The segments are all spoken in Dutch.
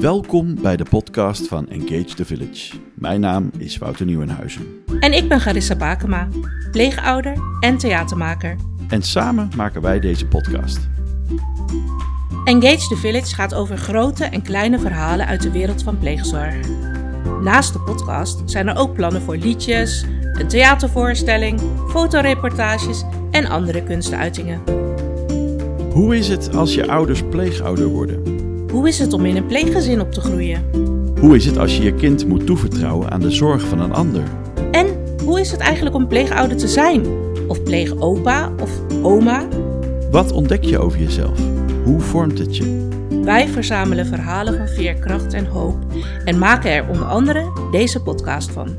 Welkom bij de podcast van Engage the Village. Mijn naam is Wouter Nieuwenhuizen. En ik ben Garissa Bakema, pleegouder en theatermaker. En samen maken wij deze podcast. Engage the Village gaat over grote en kleine verhalen uit de wereld van pleegzorg. Naast de podcast zijn er ook plannen voor liedjes, een theatervoorstelling, fotoreportages en andere kunstuitingen. Hoe is het als je ouders pleegouder worden? Hoe is het om in een pleeggezin op te groeien? Hoe is het als je je kind moet toevertrouwen aan de zorg van een ander? En hoe is het eigenlijk om pleegouder te zijn? Of pleegopa of oma? Wat ontdek je over jezelf? Hoe vormt het je? Wij verzamelen verhalen van veerkracht en hoop en maken er onder andere deze podcast van.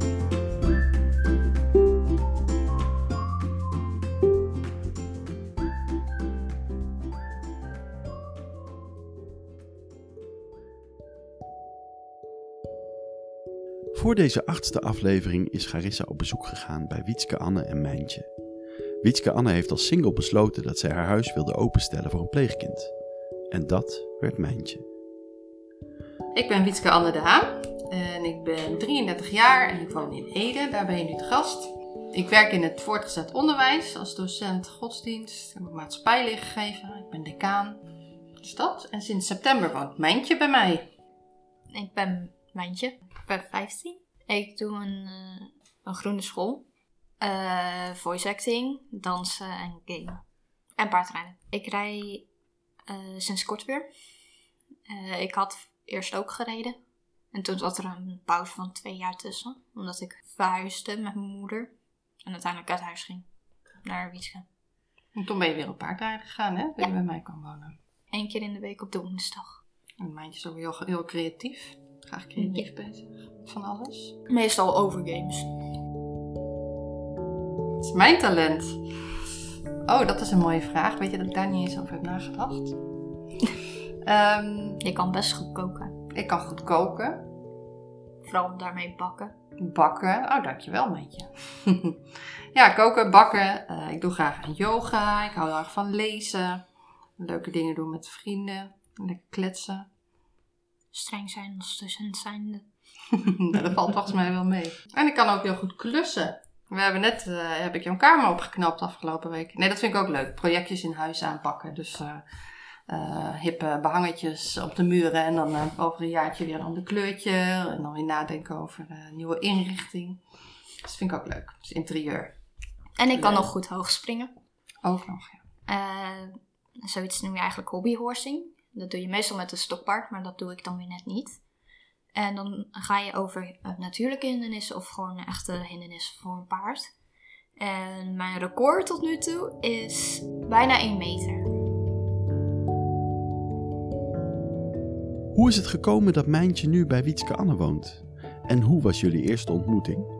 Voor deze achtste aflevering is Garissa op bezoek gegaan bij Wietske Anne en Mijntje. Wietske Anne heeft als single besloten dat zij haar huis wilde openstellen voor een pleegkind. En dat werd Mijntje. Ik ben Wietske Anne de Haan en ik ben 33 jaar en ik woon in Ede. Daar ben je nu te gast. Ik werk in het voortgezet onderwijs als docent godsdienst. Ik heb maatschappijleer gegeven. Ik ben decaan. Dus dat. En sinds september woont Mijntje bij mij. Ik ben Ik ben 15. Ik doe een, eh, een groene school. Eh, voice acting, dansen en game. En paardrijden. Ik rij eh, sinds kort weer. Ik had eerst ook gereden. En toen zat er een pauze van twee jaar tussen. Omdat ik verhuisde met mijn moeder. En uiteindelijk uit huis ging. Naar Wiesken. En toen ben je weer op paardrijden gegaan, hè? Dat je bij mij kan wonen. Eén keer in de week op de woensdag. En Mijntje is ook heel, heel creatief. Graag creatief bezig. Met van alles. Meestal over games. Het is mijn talent. Oh, dat is een mooie vraag. Weet je dat ik daar niet eens over heb nagedacht? Ehm, Je kan best goed koken. ik kan goed koken. Vooral daarmee bakken. Bakken. Oh, dankjewel, meetje. ja, koken, bakken. Eh, ik doe graag aan yoga. Ik hou heel erg van lezen. Leuke dingen doen met vrienden. Lekker kletsen. Streng zijn als docent zijnde. Nou, dat valt volgens mij wel mee. En ik kan ook heel goed klussen. We hebben net, eh, heb ik jouw kamer opgeknapt afgelopen week. Nee, dat vind ik ook leuk. Projectjes in huis aanpakken. Dus eh, hippe behangetjes op de muren. En dan over een jaartje weer een ander kleurtje. En dan weer nadenken over een nieuwe inrichting. Dat vind ik ook leuk. Dus interieur. En ik kan Leuk. nog goed hoog springen. Ook nog, ja. Zoiets noem je eigenlijk hobbyhorsing. Dat doe je meestal met een stokpaard, maar dat doe ik dan weer net niet. En dan ga je over eh, natuurlijke hindernissen of gewoon echte hindernissen voor een paard. En mijn record tot nu toe is bijna 1 meter. Hoe is het gekomen dat Mijntje nu bij Wietske Anne woont? En hoe was jullie eerste ontmoeting?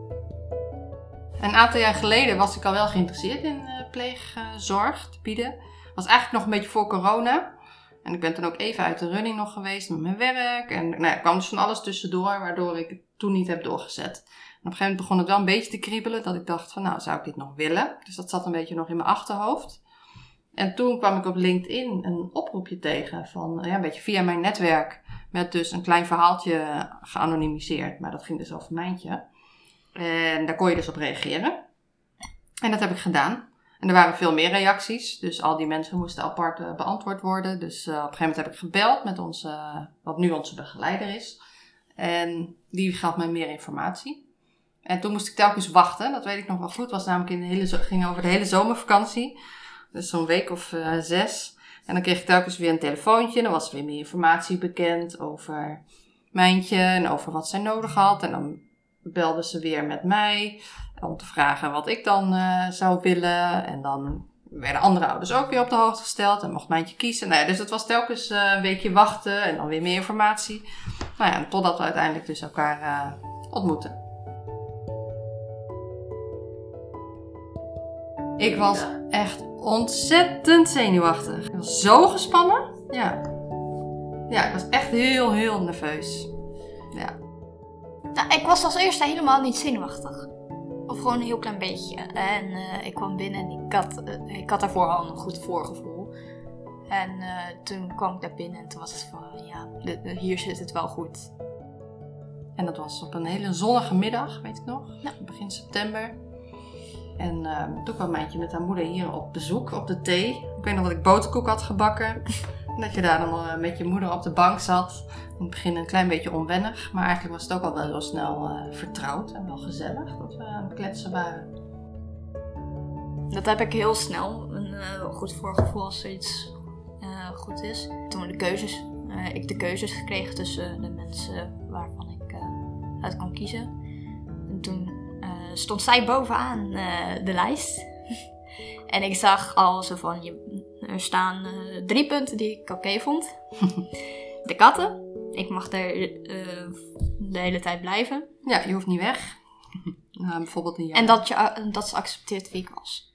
Een aantal jaar geleden was ik al wel geïnteresseerd in eh, pleegzorg te bieden. Was eigenlijk nog een beetje voor corona. En ik ben toen ook even uit de running nog geweest met mijn werk. En nou, ja, er kwam dus van alles tussendoor, waardoor ik het toen niet heb doorgezet. En op een gegeven moment begon het wel een beetje te kriebelen. Dat ik dacht van, nou, zou ik dit nog willen? Dus dat zat een beetje nog in mijn achterhoofd. En toen kwam ik op LinkedIn een oproepje tegen van, ja, een beetje via mijn netwerk. Met dus een klein verhaaltje geanonimiseerd. Maar dat ging dus over Mijntje. En daar kon je dus op reageren. En dat heb ik gedaan. En er waren veel meer reacties. Dus al die mensen moesten apart eh, beantwoord worden. Dus eh, op een gegeven moment heb ik gebeld met onze, wat nu onze begeleider is. En die gaf mij meer informatie. En toen moest ik telkens wachten. Dat weet ik nog wel goed. Was namelijk in de hele, ging over de hele zomervakantie. Dus zo'n week of eh, zes. En dan kreeg ik telkens weer een telefoontje. Dan was er weer meer informatie bekend over Mijntje. En over wat zij nodig had. En dan belden ze weer met mij om te vragen wat ik dan eh, zou willen. En dan werden andere ouders ook weer op de hoogte gesteld en mocht Mijntje kiezen. Nou ja, dus het was telkens eh, een weekje wachten en dan weer meer informatie. Nou ja, totdat we uiteindelijk dus elkaar eh, ontmoeten. Ik was echt ontzettend zenuwachtig. Ik was zo gespannen. Ja. Ja, ik was echt heel, heel nerveus. Ja. Nou, ik was als eerste helemaal niet zenuwachtig. Of gewoon een heel klein beetje. En eh, ik kwam binnen en ik had, eh, ik had daarvoor al een goed voorgevoel. En eh, toen kwam ik daar binnen en toen was het van, ja, de- de- hier zit het wel goed. En dat was op een hele zonnige middag, weet ik nog. Ja. Begin september. En toen kwam Mijntje met haar moeder hier op bezoek, op de thee. Ik weet nog dat ik boterkoek had gebakken. Dat je daar dan eh, met je moeder op de bank zat. In het begin een klein beetje onwennig. Maar eigenlijk was het ook al wel heel snel eh, vertrouwd en wel gezellig dat we aan het kletsen waren. Dat heb ik heel snel, een eh, goed voorgevoel als iets eh, goed is. Toen de keuzes, ik de keuzes gekregen tussen de mensen waarvan ik uit kon kiezen. En toen stond zij bovenaan de lijst. en ik zag al zo van, je, er staan eh, drie punten die ik oké vond. de katten, ik mag er eh, de hele tijd blijven. Ja, je hoeft niet weg. nou, bijvoorbeeld een jaar. En dat, je, eh, dat ze accepteert wie ik was.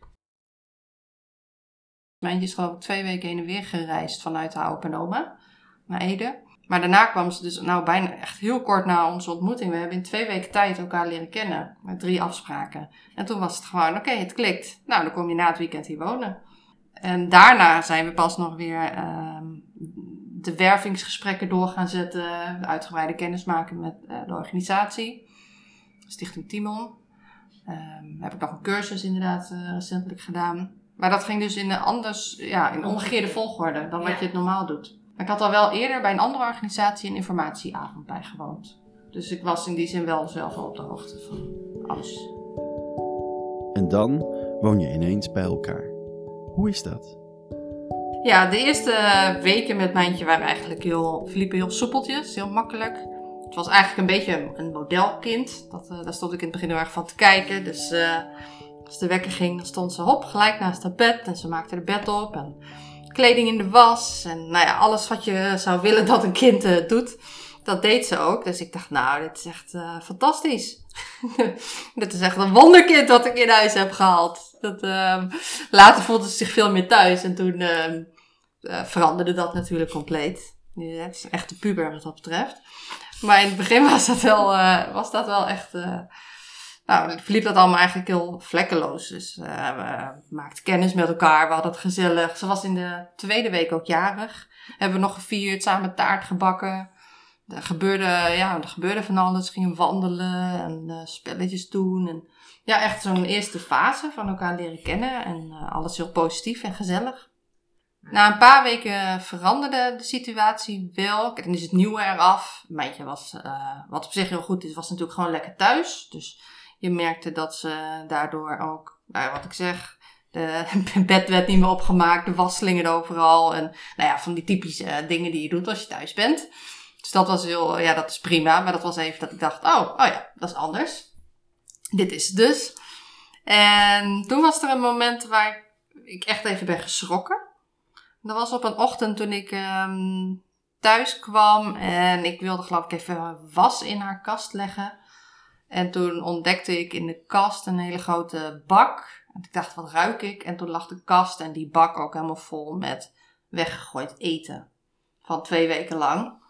Mijntje is geloof ik twee weken heen en weer gereisd vanuit haar opa en oma naar Ede. Maar daarna kwam ze dus nou bijna echt heel kort na onze ontmoeting. We hebben in twee weken tijd elkaar leren kennen. Met drie afspraken. En toen was het gewoon, oké, het klikt. Nou, dan kom je na het weekend hier wonen. En daarna zijn we pas nog weer ehm, de wervingsgesprekken door gaan zetten. De uitgebreide kennismaken met eh, de organisatie. Stichting Timon. Ehm, heb ik nog een cursus inderdaad eh, recentelijk gedaan. Maar dat ging dus in een anders, ja, in omgekeerde volgorde dan wat Ja. je het normaal doet. Maar ik had al wel eerder bij een andere organisatie een informatieavond bijgewoond. Dus ik was in die zin wel zelf al op de hoogte van alles. En dan woon je ineens bij elkaar. Hoe is dat? Ja, de eerste weken met Mijntje waren eigenlijk heel, verliepen heel soepeltjes, heel makkelijk. Het was eigenlijk een beetje een, modelkind. Dat, eh, daar stond ik in het begin heel erg van te kijken. Dus eh, als de wekker ging, dan stond ze hop, gelijk naast haar bed. En ze maakte de bed op en kleding in de was. En nou ja, alles wat je zou willen dat een kind eh, doet, dat deed ze ook. Dus ik dacht, nou, dit is echt fantastisch. dit is echt een wonderkind wat ik in huis heb gehaald. Dat, ehm, later voelde ze zich veel meer thuis. En toen ehm, eh, veranderde dat natuurlijk compleet. Nu, Het is een echte puber wat dat betreft. Maar in het begin was dat wel, eh, was dat wel echt... eh, nou, verliep dat allemaal eigenlijk heel vlekkeloos. Dus we maakten kennis met elkaar, we hadden het gezellig. Ze was in de tweede week ook jarig. Hebben we nog gevierd, samen taart gebakken. Er gebeurde, ja, er gebeurde van alles. Gingen wandelen en eh, spelletjes doen. En, ja, echt zo'n eerste fase van elkaar leren kennen. En eh, alles heel positief en gezellig. Na een paar weken veranderde de situatie wel. En is het nieuwe eraf. Meidje was, eh, wat op zich heel goed is, was natuurlijk gewoon lekker thuis. Dus je merkte dat ze daardoor ook, nou ja, wat ik zeg, de bed werd niet meer opgemaakt, de was overal. En nou ja, van die typische dingen die je doet als je thuis bent. Dus dat was heel, ja, dat is prima. Maar dat was even dat ik dacht, oh, oh ja, dat is anders. Dit is dus. En toen was er een moment waar ik echt even ben geschrokken. Dat was op een ochtend toen ik ehm, thuis kwam en ik wilde geloof ik even was in haar kast leggen. En toen ontdekte ik in de kast een hele grote bak. En ik dacht, wat ruik ik? En toen lag de kast en die bak ook helemaal vol met weggegooid eten. Van twee weken lang.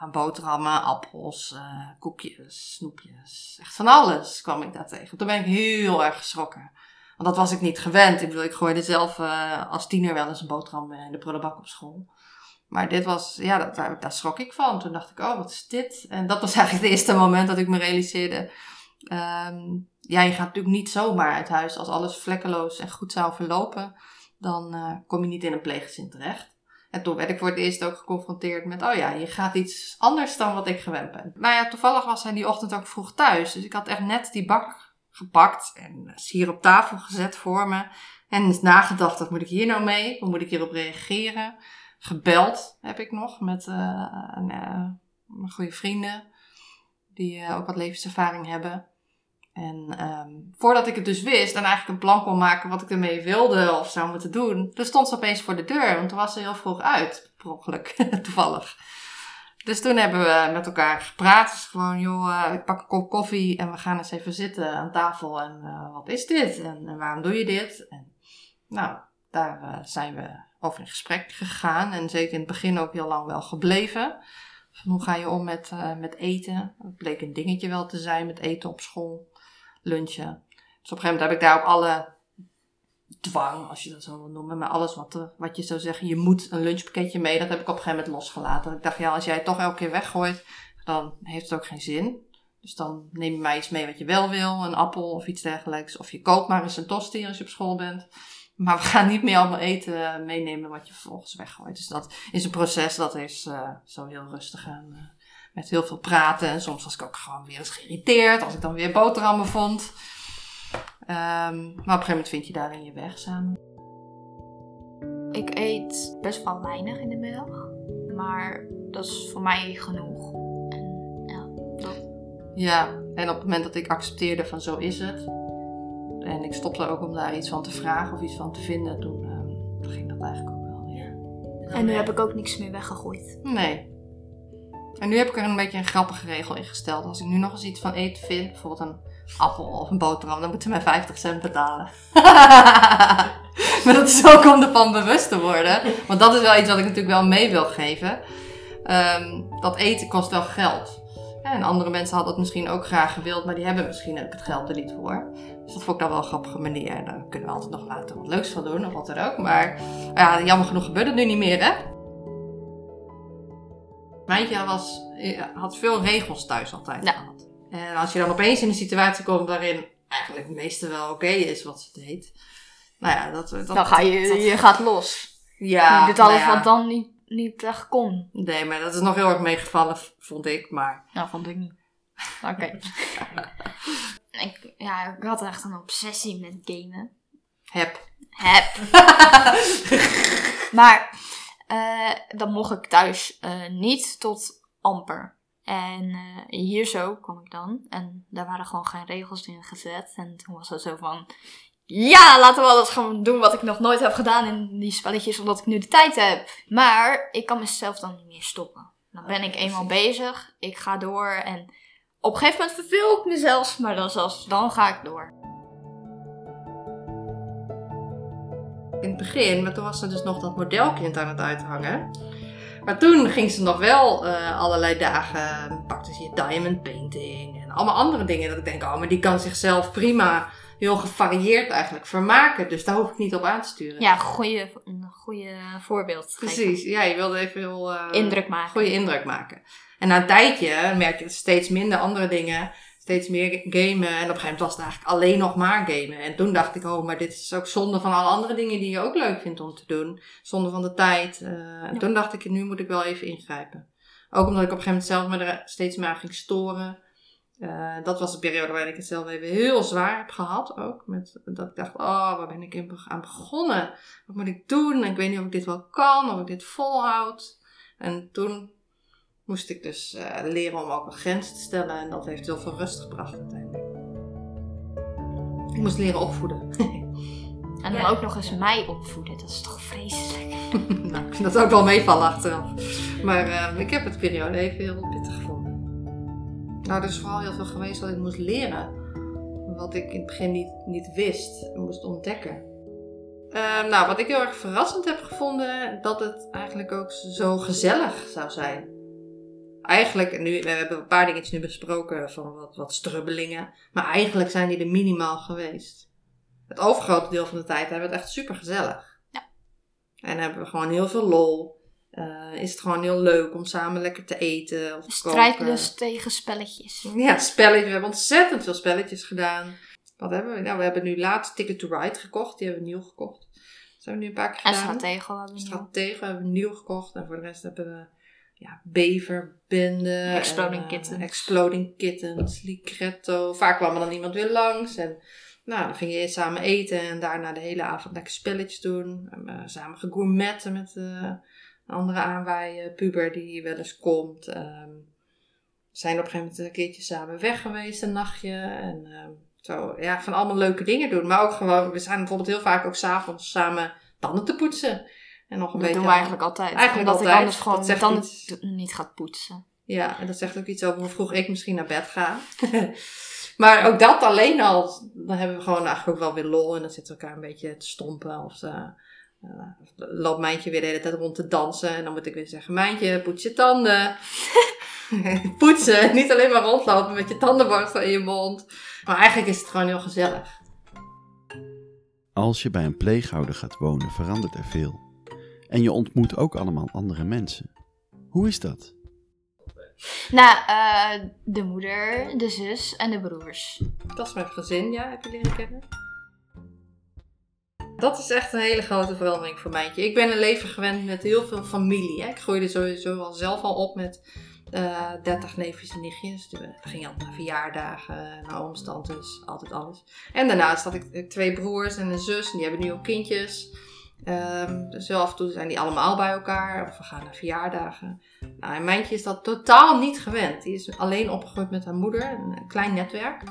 Aan boterhammen, appels, eh, koekjes, snoepjes. Echt van alles kwam ik daar tegen. Toen ben ik heel erg geschrokken. Want dat was ik niet gewend. Ik bedoel, ik gooide zelf eh, als tiener wel eens een boterham in de prullenbak op school. Maar dit was, ja, daar, daar schrok ik van. Toen dacht ik, oh, wat is dit? En dat was eigenlijk het eerste moment dat ik me realiseerde. ehm, ja, je gaat natuurlijk niet zomaar uit huis. Als alles vlekkeloos en goed zou verlopen, dan eh, kom je niet in een pleeggezin terecht. En toen werd ik voor het eerst ook geconfronteerd met, oh ja, je gaat iets anders dan wat ik gewend ben. Nou ja, toevallig was hij die ochtend ook vroeg thuis. Dus ik had echt net die bak gepakt en hier op tafel gezet voor me. En nagedacht, wat moet ik hier nou mee? Hoe moet ik hierop reageren? Gebeld heb ik nog met eh, een, eh, goede vrienden. Die eh, ook wat levenservaring hebben. En ehm, voordat ik het dus wist en eigenlijk een plan kon maken wat ik ermee wilde of zou moeten doen, toen stond ze opeens voor de deur. Want toen was ze heel vroeg uit, per toevallig. Dus toen hebben we met elkaar gepraat. Dus gewoon, joh, eh, ik pak een kop koffie en we gaan eens even zitten aan tafel. En eh, wat is dit? En, waarom doe je dit? En, nou, daar eh, zijn we over in gesprek gegaan. En zeker in het begin ook heel lang wel gebleven. Van hoe ga je om met, met eten? Het bleek een dingetje wel te zijn met eten op school, lunchen. Dus op een gegeven moment heb ik daar ook alle dwang, als je dat zo wil noemen. Maar alles wat, eh, wat je zou zeggen, je moet een lunchpakketje mee, dat heb ik op een gegeven moment losgelaten. Ik dacht, ja, als jij het toch elke keer weggooit, dan heeft het ook geen zin. Dus dan neem je maar iets mee wat je wel wil, een appel of iets dergelijks. Of je koopt maar eens een tosti als je op school bent. Maar we gaan niet meer allemaal eten eh, meenemen wat je vervolgens weggooit. Dus dat is een proces, dat is eh, zo heel rustig aan. Met heel veel praten. En soms was ik ook gewoon weer eens geïrriteerd als ik dan weer boterhammen vond. Ehm, maar op een gegeven moment vind je daarin je weg samen. Ik eet best wel weinig in de middag. Maar dat is voor mij genoeg. En ja, dat. Ja, en op het moment dat ik accepteerde van zo is het. En ik stopte ook om daar iets van te vragen of iets van te vinden. Toen, ehm, toen ging dat eigenlijk ook wel weer. En nu heb ik ook niks meer weggegooid. Nee. En nu heb ik er een beetje een grappige regel in gesteld. Als ik nu nog eens iets van eten vind, bijvoorbeeld een appel of een boterham, dan moeten mij 50 cent betalen. maar dat is ook om ervan bewust te worden. Want dat is wel iets wat ik natuurlijk wel mee wil geven. Ehm, dat eten kost wel geld. En andere mensen hadden het misschien ook graag gewild, maar die hebben misschien ook het geld er niet voor. Dus dat vond ik dan wel een grappige manier. Daar kunnen we altijd nog later wat leuks van doen, of wat dan ook. Maar ja, jammer genoeg gebeurt het nu niet meer, hè? Mijntje was, eh, had veel regels thuis altijd Ja. gehad. En als je dan opeens in een situatie komt waarin eigenlijk het meeste wel oké is wat ze deed. Nou ja, dat... dat Dan ga je, dat- je gaat los. ja, je doet alles nou ja. wat dan niet, niet echt kon. Nee, maar dat is nog heel erg meegevallen, vond ik. Maar Nou, vond ik niet. Oké. ik, ja, ik had echt een obsessie met gamen. heb. Heb. maar eh, dan mocht ik thuis eh, niet tot amper. En eh, hier zo kwam ik dan. En daar waren gewoon geen regels in gezet. En toen was het zo van... Ja, laten we alles gewoon doen wat ik nog nooit heb gedaan in die spelletjes, omdat ik nu de tijd heb. Maar ik kan mezelf dan niet meer stoppen. Dan ben ik eenmaal bezig, ik ga door en op een gegeven moment verveel ik mezelf, maar dan, zelfs, dan ga ik door. In het begin, maar toen was er dus nog dat modelkind aan het uithangen. Maar toen ging ze nog wel eh, allerlei dagen, pakte ze je diamond painting en allemaal andere dingen. Dat ik denk, oh, maar die kan zichzelf prima, heel gevarieerd eigenlijk vermaken. Dus daar hoef ik niet op aan te sturen. Ja, goeie, een goede voorbeeld. Precies, ja, je wilde even heel... eh, Indruk maken. goede indruk maken. En na een tijdje merk je steeds minder andere dingen, steeds meer gamen. En op een gegeven moment was het eigenlijk alleen nog maar gamen. En toen dacht ik, oh, maar dit is ook zonde van alle andere dingen die je ook leuk vindt om te doen. Zonde van de tijd. Eh, en toen dacht ik, nu moet ik wel even ingrijpen. Ook omdat ik op een gegeven moment zelf me er steeds meer aan ging storen. Eh, dat was de periode waarin ik het zelf even heel zwaar heb gehad ook. Met, dat ik dacht, oh, waar ben ik aan begonnen? Wat moet ik doen? En ik weet niet of ik dit wel kan, of ik dit volhoud. En toen moest ik dus eh, leren om ook een grens te stellen. En dat heeft heel veel rust gebracht uiteindelijk. Ik moest leren opvoeden. En dan ook nog eens mij opvoeden, dat is toch vreselijk. nou, ik vind dat ook wel meevallen achteraf. Maar eh, ik heb het periode even heel pittig gevonden. Nou, er is vooral heel veel geweest wat ik moest leren. Wat ik in het begin niet, niet wist moest ontdekken. Eh, nou, wat ik heel erg verrassend heb gevonden, dat het eigenlijk ook zo gezellig zou zijn. Eigenlijk, en nu, we hebben een paar dingetjes nu besproken van wat, wat strubbelingen. Maar eigenlijk zijn die er minimaal geweest. Het overgrote deel van de tijd hebben we het echt super gezellig. Ja. En hebben we gewoon heel veel lol. Eh, is het gewoon heel leuk om samen lekker te eten. Of Strijdlust tegen spelletjes. Ja, spelletjes. We hebben ontzettend veel spelletjes gedaan. Wat hebben we? Nou, we hebben nu laatst Ticket to Ride gekocht. Die hebben we nieuw gekocht. Dat hebben we nu een paar keer En gedaan. Stratego hebben we nu. Stratego hebben we nieuw gekocht. En voor de rest hebben we ja, Beverbende. Exploding en, eh, Kittens. Exploding Kittens. Ligretto. Vaak kwam er dan iemand weer langs. En nou, dan ging je eerst samen eten. En daarna de hele avond lekker spelletjes doen. En, eh, samen gegourmetten met eh, een andere aanwaaien puber die wel eens komt. We zijn op een gegeven moment een keertje samen weg geweest, een nachtje. En ehm, zo, ja, van allemaal leuke dingen doen. Maar ook gewoon, we zijn bijvoorbeeld heel vaak ook s'avonds samen tanden te poetsen. En nog een Dat beetje... doen we eigenlijk altijd. Eigenlijk omdat altijd. ik anders gewoon Dat mijn zegt tanden iets. t- niet gaat poetsen. Ja, en dat zegt ook iets over hoe vroeg ik misschien naar bed ga. maar ook dat alleen al, dan hebben we gewoon eigenlijk ook wel weer lol. En dan zitten we elkaar een beetje te stompen. Of, uh, loopt Mijntje weer de hele tijd rond te dansen. En dan moet ik weer zeggen, Mijntje, poets je tanden. Poetsen, niet alleen maar rondlopen met je tandenborstel in je mond. Maar eigenlijk is het gewoon heel gezellig. Als je bij een pleegouder gaat wonen, verandert er veel. En je ontmoet ook allemaal andere mensen. Hoe is dat? Nou, eh, de moeder, de zus en de broers. Dat is mijn gezin, ja, heb je leren kennen. Dat is echt een hele grote verandering voor Mijntje. Ik ben een leven gewend met heel veel familie. Hè. Ik groeide sowieso al zelf al op met eh 30 neefjes en nichtjes. Dus we gingen altijd naar verjaardagen, naar omstandes, altijd alles. En daarnaast had ik twee broers en een zus en die hebben nu ook kindjes. Ehm, dus heel af en toe zijn die allemaal bij elkaar of we gaan naar verjaardagen. Nou, en Mijntje is dat totaal niet gewend. Die is alleen opgegroeid met haar moeder, een klein netwerk.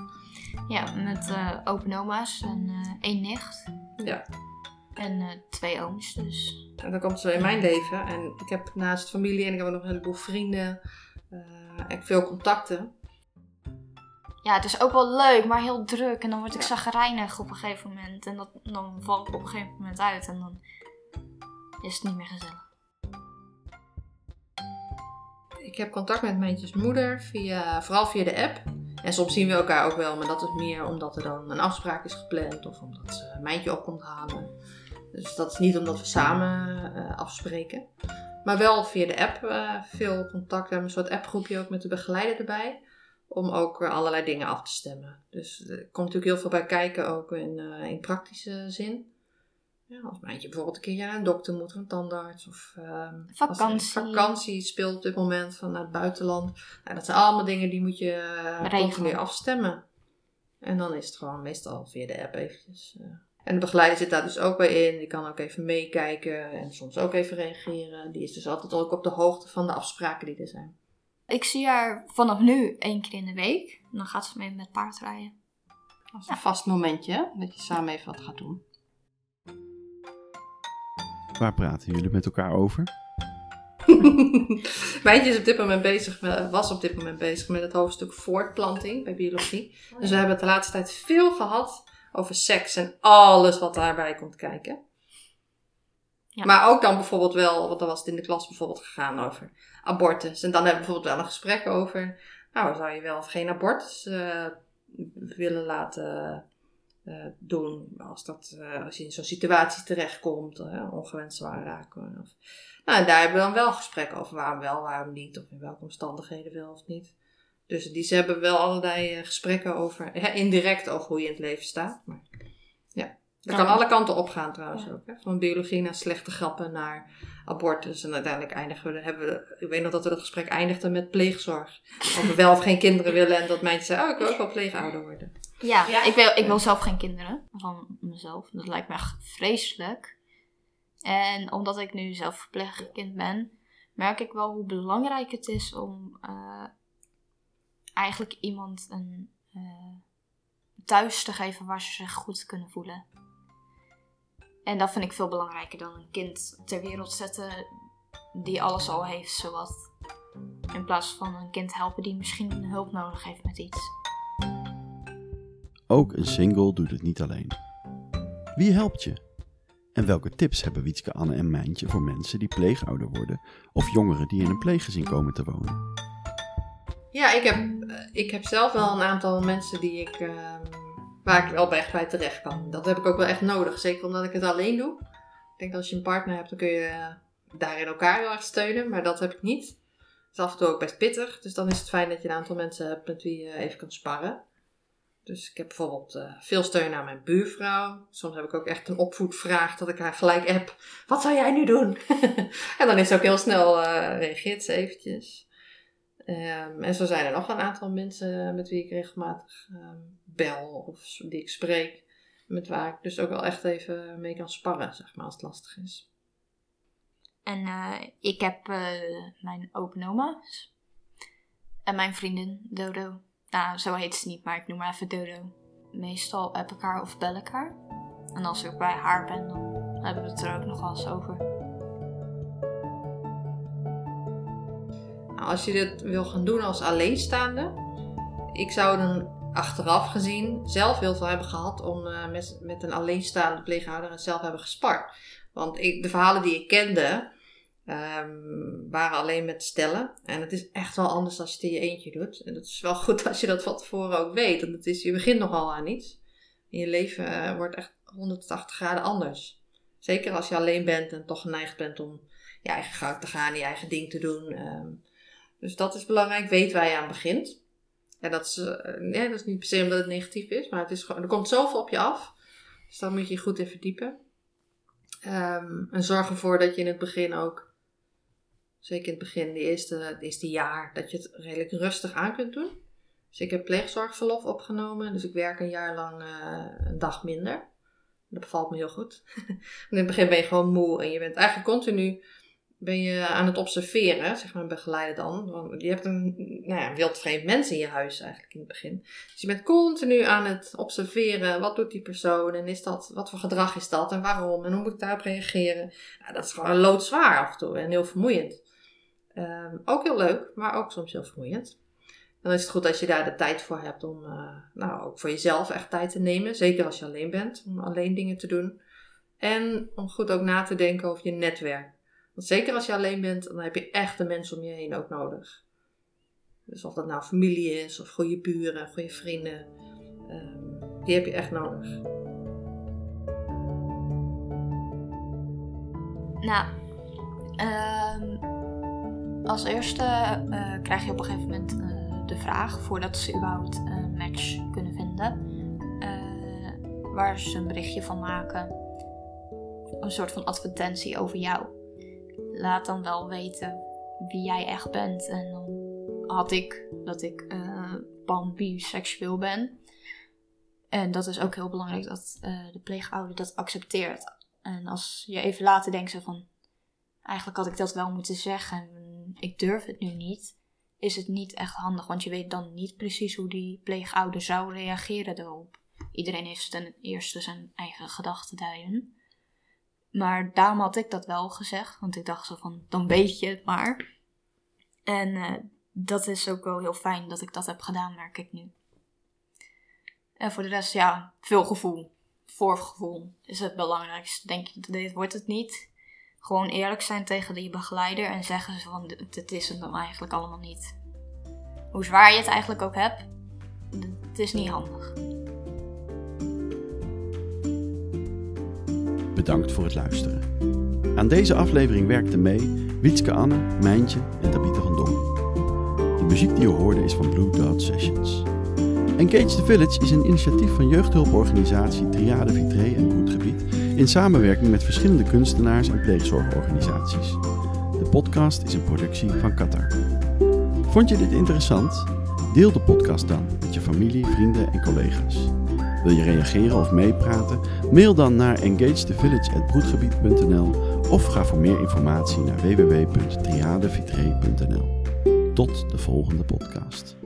Ja, met eh open oma's en eh, één nicht. Ja. En eh, twee ooms, dus. En dan komt ze in mijn leven. En ik heb naast familie en ik heb ook nog een heleboel vrienden. eh, en veel contacten. Ja, het is ook wel leuk, maar heel druk. En dan word ik Ja. zagrijnig op een gegeven moment. En dat, dan val ik op een gegeven moment uit. En dan is het niet meer gezellig. Ik heb contact met Mijntjes moeder, via, vooral via de app. En soms zien we elkaar ook wel, maar dat is meer omdat er dan een afspraak is gepland. Of omdat ze Mijntje op komt halen. Dus dat is niet omdat we samen eh, afspreken. Maar wel via de app eh, veel contact. We hebben een soort appgroepje ook met de begeleider erbij. Om ook allerlei dingen af te stemmen. Dus er komt natuurlijk heel veel bij kijken, ook in, eh, in praktische zin. Ja, als Mijntje bijvoorbeeld een keer naar een dokter moet, of een tandarts. Of ehm, Vakantie. vakantie speelt op dit moment van naar het buitenland. Nou, dat zijn allemaal dingen die moet je eh, continu afstemmen. En dan is het gewoon meestal via de app eventjes. eh. En de begeleider zit daar dus ook bij in. Die kan ook even meekijken en soms ook even reageren. Die is dus altijd ook op de hoogte van de afspraken die er zijn. Ik zie haar vanaf nu één keer in de week. Dan gaat ze mee met paardrijden. Dat is een vast momentje hè, dat je samen even wat gaat doen. Waar praten jullie met elkaar over? Mijntje is op dit moment bezig, met- was op dit moment bezig met het hoofdstuk voortplanting bij biologie. Dus we hebben het de laatste tijd veel gehad over seks en alles wat daarbij komt kijken. Maar ook dan bijvoorbeeld wel, want dan was het in de klas bijvoorbeeld gegaan over abortus. En dan hebben we bijvoorbeeld wel een gesprek over, nou zou je wel of geen abortus eh, willen laten eh, doen als, dat, eh, als je in zo'n situatie terechtkomt, ongewenst zwaar raken. Of, nou, daar hebben we dan wel gesprekken over waarom wel, waarom niet, of in welke omstandigheden wel of niet. Dus die, ze hebben wel allerlei gesprekken over, indirect over hoe je in het leven staat. Maar dat kan alle kanten opgaan trouwens Ja. ook. Hè? Van biologie naar slechte grappen naar abortus. En uiteindelijk eindigen we, hebben we, ik weet nog dat we dat gesprek eindigden met pleegzorg. Of we wel of geen kinderen willen en dat meisje zei, oh ik wil ook wel pleegouder worden. Ja, Ja. Ik, wil, ik wil zelf geen kinderen van mezelf. Dat lijkt me echt vreselijk. En omdat ik nu zelf verpleegkind ben, merk ik wel hoe belangrijk het is om eh, eigenlijk iemand een eh, thuis te geven waar ze zich goed kunnen voelen. En dat vind ik veel belangrijker dan een kind ter wereld zetten die alles al heeft, zowat. In plaats van een kind helpen die misschien hulp nodig heeft met iets. Ook een single doet het niet alleen. Wie helpt je? En welke tips hebben Wietske, Anne en Mijntje voor mensen die pleegouder worden of jongeren die in een pleeggezin komen te wonen? Ja, ik heb, eh, ik heb zelf wel een aantal mensen die ik, ehm, waar ik wel echt bij terecht kan. Dat heb ik ook wel echt nodig, zeker omdat ik het alleen doe. Ik denk dat als je een partner hebt, dan kun je daarin elkaar heel erg steunen, maar dat heb ik niet. Het is af en toe ook best pittig, dus dan is het fijn dat je een aantal mensen hebt met wie je even kan sparren. Dus ik heb bijvoorbeeld eh, veel steun aan mijn buurvrouw. Soms heb ik ook echt een opvoedvraag dat ik haar gelijk app. Wat zou jij nu doen? en dan is ze ook heel snel, eh reageert ze eventjes. Ehm, en zo zijn er nog een aantal mensen met wie ik regelmatig ehm, bel of die ik spreek. Met waar ik dus ook wel echt even mee kan sparren, zeg maar, als het lastig is. En eh, ik heb eh, mijn open oma's. En mijn vriendin Dodo. Nou, zo heet ze niet, maar ik noem haar even Dodo. Meestal app ik haar of bel ik haar. En als ik bij haar ben, dan hebben we het er ook nog wel eens over. Als je dit wil gaan doen als alleenstaande, ik zou dan achteraf gezien zelf heel veel hebben gehad om eh, met, met een alleenstaande pleeghouder en zelf hebben gespart. Want ik, de verhalen die ik kende, ehm, waren alleen met stellen. En het is echt wel anders als je het in je eentje doet. En het is wel goed als je dat van tevoren ook weet. Want het is, je begint nogal aan iets. En je leven eh, wordt echt 180 graden anders. Zeker als je alleen bent en toch geneigd bent om je eigen gang te gaan, je eigen ding te doen. Ehm, dus dat is belangrijk, weet waar je aan begint. En dat is, eh, nee, dat is niet per se omdat het negatief is, maar het is gewoon, er komt zoveel op je af. Dus daar moet je je goed in verdiepen. Ehm, en zorg ervoor dat je in het begin ook, zeker in het begin, de eerste, eerste jaar, dat je het redelijk rustig aan kunt doen. Dus ik heb pleegzorgverlof opgenomen, dus ik werk een jaar lang eh, een dag minder. Dat bevalt me heel goed. in het begin ben je gewoon moe en je bent eigenlijk continu ben je aan het observeren, zeg maar een begeleider dan. Want je hebt een nou ja, wildvreemd mens in je huis eigenlijk in het begin. Dus je bent continu aan het observeren, wat doet die persoon en is dat, wat voor gedrag is dat en waarom en hoe moet ik daarop reageren. Nou, dat is gewoon loodzwaar af en toe en heel vermoeiend. Ehm, ook heel leuk, maar ook soms heel vermoeiend. Dan is het goed als je daar de tijd voor hebt om, uh, nou ook voor jezelf echt tijd te nemen. Zeker als je alleen bent, om alleen dingen te doen. En om goed ook na te denken over je netwerk. Zeker als je alleen bent, dan heb je echt de mensen om je heen ook nodig. Dus of dat nou familie is, of goede buren, goede vrienden. Um, die heb je echt nodig. Nou, um, als eerste uh, krijg je op een gegeven moment uh, de vraag, voordat ze überhaupt een match kunnen vinden, uh, waar ze een berichtje van maken. Een soort van advertentie over jou laat dan wel weten wie jij echt bent. En dan had ik dat ik uh, pan biseksueel ben. En dat is ook heel belangrijk dat uh, de pleegouder dat accepteert. En als je even later denkt ze van, eigenlijk had ik dat wel moeten zeggen en ik durf het nu niet, is het niet echt handig, want je weet dan niet precies hoe die pleegouder zou reageren erop. Iedereen heeft ten eerste zijn eigen gedachten daarin. Maar daarom had ik dat wel gezegd. Want ik dacht zo van, dan weet je het maar. En uh, dat is ook wel heel fijn dat ik dat heb gedaan, merk ik nu. En voor de rest, ja, veel gevoel. Voorgevoel is het belangrijkste. Denk je, dit wordt het niet. Gewoon eerlijk zijn tegen die begeleider en zeggen ze van, dit is het dan eigenlijk allemaal niet. Hoe zwaar je het eigenlijk ook hebt, het is niet handig. Bedankt voor het luisteren. Aan deze aflevering werkten mee Wietske Anne, Mijntje en Tabitha van Dong. De muziek die je hoorde is van Blue Dot Sessions. Engage the Village is een initiatief van jeugdhulporganisatie Triade Vitré en Broedgebied in samenwerking met verschillende kunstenaars en pleegzorgorganisaties. De podcast is een productie van Qatar. Vond je dit interessant? Deel de podcast dan met je familie, vrienden en collega's. Wil je reageren of meepraten? Mail dan naar engagethevillage.broedgebied.nl of ga voor meer informatie naar www.triadevitré.nl. Tot de volgende podcast.